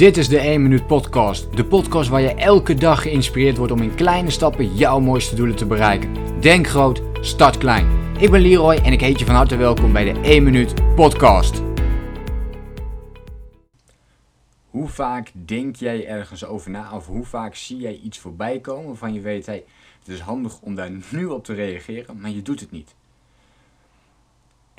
Dit is de 1 Minuut Podcast. De podcast waar je elke dag geïnspireerd wordt om in kleine stappen jouw mooiste doelen te bereiken. Denk groot, start klein. Ik ben Leroy en ik heet je van harte welkom bij de 1 Minuut Podcast. Hoe vaak denk jij ergens over na of hoe vaak zie jij iets voorbij komen waarvan je weet, hey, het is handig om daar nu op te reageren, maar je doet het niet.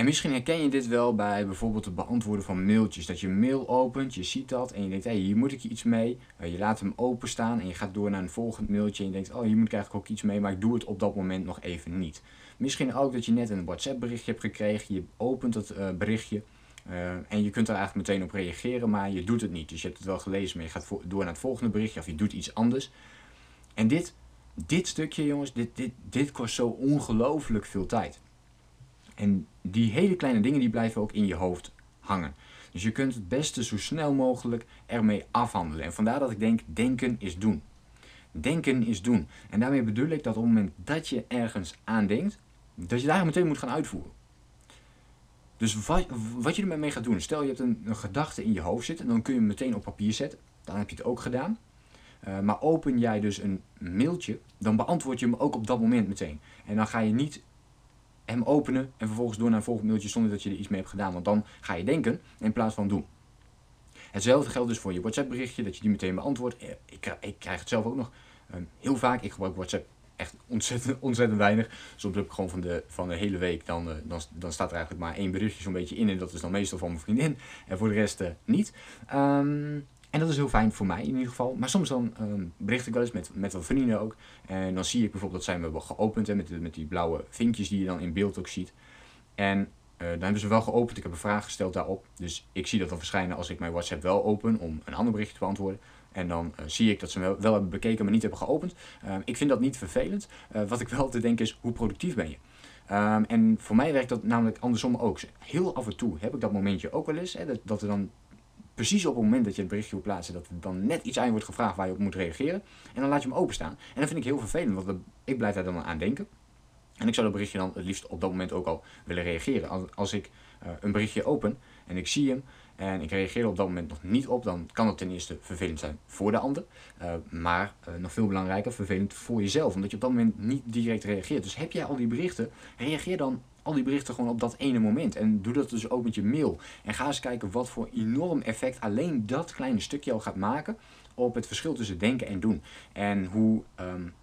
En misschien herken je dit wel bij bijvoorbeeld het beantwoorden van mailtjes. Dat je een mail opent, je ziet dat en je denkt, hé, hier moet ik iets mee. Eh, je laat hem openstaan en je gaat door naar een volgend mailtje en je denkt, oh, hier moet ik eigenlijk ook iets mee, maar ik doe het op dat moment nog even niet. Misschien ook dat je net een WhatsApp berichtje hebt gekregen, je opent het uh, berichtje uh, en je kunt er eigenlijk meteen op reageren, maar je doet het niet. Dus je hebt het wel gelezen, maar je gaat door naar het volgende berichtje of je doet iets anders. En dit, dit stukje, jongens, dit, dit, dit kost zo ongelooflijk veel tijd. En die hele kleine dingen die blijven ook in je hoofd hangen. Dus je kunt het beste zo snel mogelijk ermee afhandelen. En vandaar dat ik denk, denken is doen. Denken is doen. En daarmee bedoel ik dat op het moment dat je ergens aan denkt, dat je daar meteen moet gaan uitvoeren. Dus wat, je ermee gaat doen, stel je hebt een, gedachte in je hoofd zitten, dan kun je hem meteen op papier zetten. Dan heb je het ook gedaan. Uh, maar open jij dus een mailtje, dan beantwoord je hem ook op dat moment meteen. En dan ga je niet hem openen en vervolgens door naar een volgend mailtje zonder dat je er iets mee hebt gedaan. Want dan ga je denken in plaats van doen. Hetzelfde geldt dus voor je WhatsApp berichtje, dat je die meteen beantwoordt. Eh, ik, krijg het zelf ook nog um, heel vaak. Ik gebruik WhatsApp echt ontzettend, ontzettend weinig. Soms heb ik gewoon van de, van de hele week, dan, uh, dan, dan staat er eigenlijk maar één berichtje zo'n beetje in. En dat is dan meestal van mijn vriendin. En voor de rest uh, niet. Um, en dat is heel fijn voor mij in ieder geval. Maar soms dan um, bericht ik wel eens met, met wat vrienden ook. En dan zie ik bijvoorbeeld dat zij me hebben geopend. Hè, met, met die blauwe vinkjes die je dan in beeld ook ziet. En uh, dan hebben ze wel geopend. Ik heb een vraag gesteld daarop. Dus ik zie dat dan verschijnen als ik mijn WhatsApp wel open om een ander berichtje te beantwoorden. En dan uh, zie ik dat ze me wel, hebben bekeken, maar niet hebben geopend. Uh, ik vind dat niet vervelend. Uh, wat ik wel te denken is, hoe productief ben je? Um, en voor mij werkt dat namelijk andersom ook. Heel af en toe heb ik dat momentje ook wel eens. Hè, dat, dat er dan precies op het moment dat je het berichtje wil plaatsen, dat er dan net iets aan wordt gevraagd waar je op moet reageren. En dan laat je hem openstaan. En dat vind ik heel vervelend, want ik blijf daar dan aan denken. En ik zou dat berichtje dan het liefst op dat moment ook al willen reageren. Als, ik uh, een berichtje open en ik zie hem en ik reageer er op dat moment nog niet op, dan kan het ten eerste vervelend zijn voor de ander. Uh, maar uh, nog veel belangrijker, vervelend voor jezelf, omdat je op dat moment niet direct reageert. Dus heb jij al die berichten, reageer dan al die berichten gewoon op dat ene moment. En doe dat dus ook met je mail. En ga eens kijken wat voor enorm effect alleen dat kleine stukje al gaat maken op het verschil tussen denken en doen. En hoe um,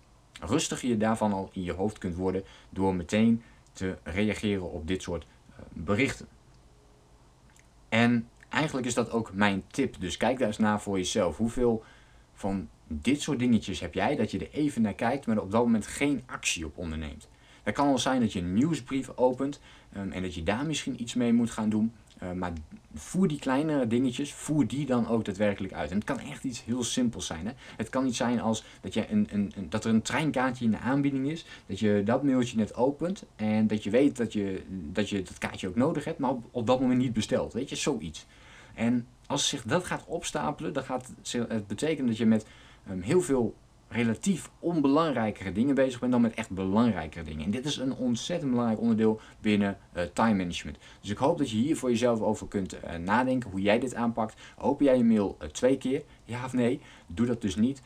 rustiger je daarvan al in je hoofd kunt worden door meteen te reageren op dit soort uh, berichten. En eigenlijk is dat ook mijn tip. Dus kijk daar eens naar voor jezelf. Hoeveel van dit soort dingetjes heb jij dat je er even naar kijkt, maar er op dat moment geen actie op onderneemt? Het kan wel zijn dat je een nieuwsbrief opent um, en dat je daar misschien iets mee moet gaan doen. Uh, maar voer die kleine dingetjes, voer die dan ook daadwerkelijk uit. En het kan echt iets heel simpels zijn. Hè? Het kan niet zijn als dat, een, een, een, dat er een treinkaartje in de aanbieding is. Dat je dat mailtje net opent. En dat je weet dat je dat, je dat kaartje ook nodig hebt. Maar op, op dat moment niet bestelt. Weet je, zoiets. En als zich dat gaat opstapelen, dan gaat het betekenen dat je met um, heel veel relatief onbelangrijkere dingen bezig bent dan met echt belangrijkere dingen. En dit is een ontzettend belangrijk onderdeel binnen uh, time management. Dus ik hoop dat je hier voor jezelf over kunt uh, nadenken hoe jij dit aanpakt. Open jij je mail uh, twee keer? Ja of nee? Doe dat dus niet.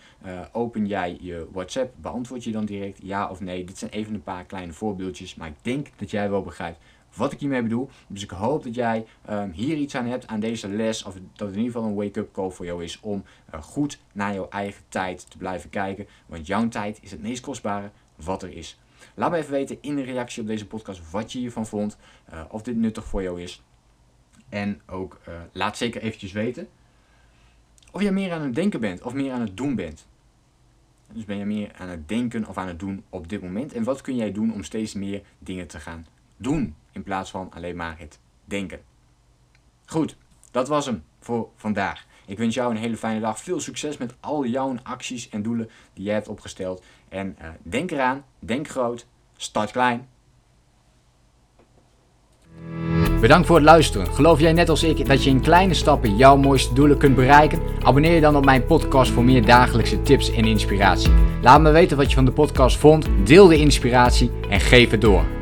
open jij je WhatsApp? Beantwoord je dan direct ja of nee? Dit zijn even een paar kleine voorbeeldjes, maar ik denk dat jij wel begrijpt wat ik hiermee bedoel. Dus ik hoop dat jij um, hier iets aan hebt aan deze les. Of dat het in ieder geval een wake-up call voor jou is om uh, goed naar jouw eigen tijd te blijven kijken. Want jouw tijd is het meest kostbare wat er is. Laat me even weten in de reactie op deze podcast wat je hiervan vond. Uh, of dit nuttig voor jou is. En ook uh, laat zeker eventjes weten of je meer aan het denken bent of meer aan het doen bent. Dus ben je meer aan het denken of aan het doen op dit moment? En wat kun jij doen om steeds meer dingen te gaan doen in plaats van alleen maar het denken. Goed, dat was hem voor vandaag. Ik wens jou een hele fijne dag. Veel succes met al jouw acties en doelen die jij hebt opgesteld. En uh, denk eraan, denk groot, start klein. Bedankt voor het luisteren. Geloof jij net als ik dat je in kleine stappen jouw mooiste doelen kunt bereiken? Abonneer je dan op mijn podcast voor meer dagelijkse tips en inspiratie. Laat me weten wat je van de podcast vond, deel de inspiratie en geef het door.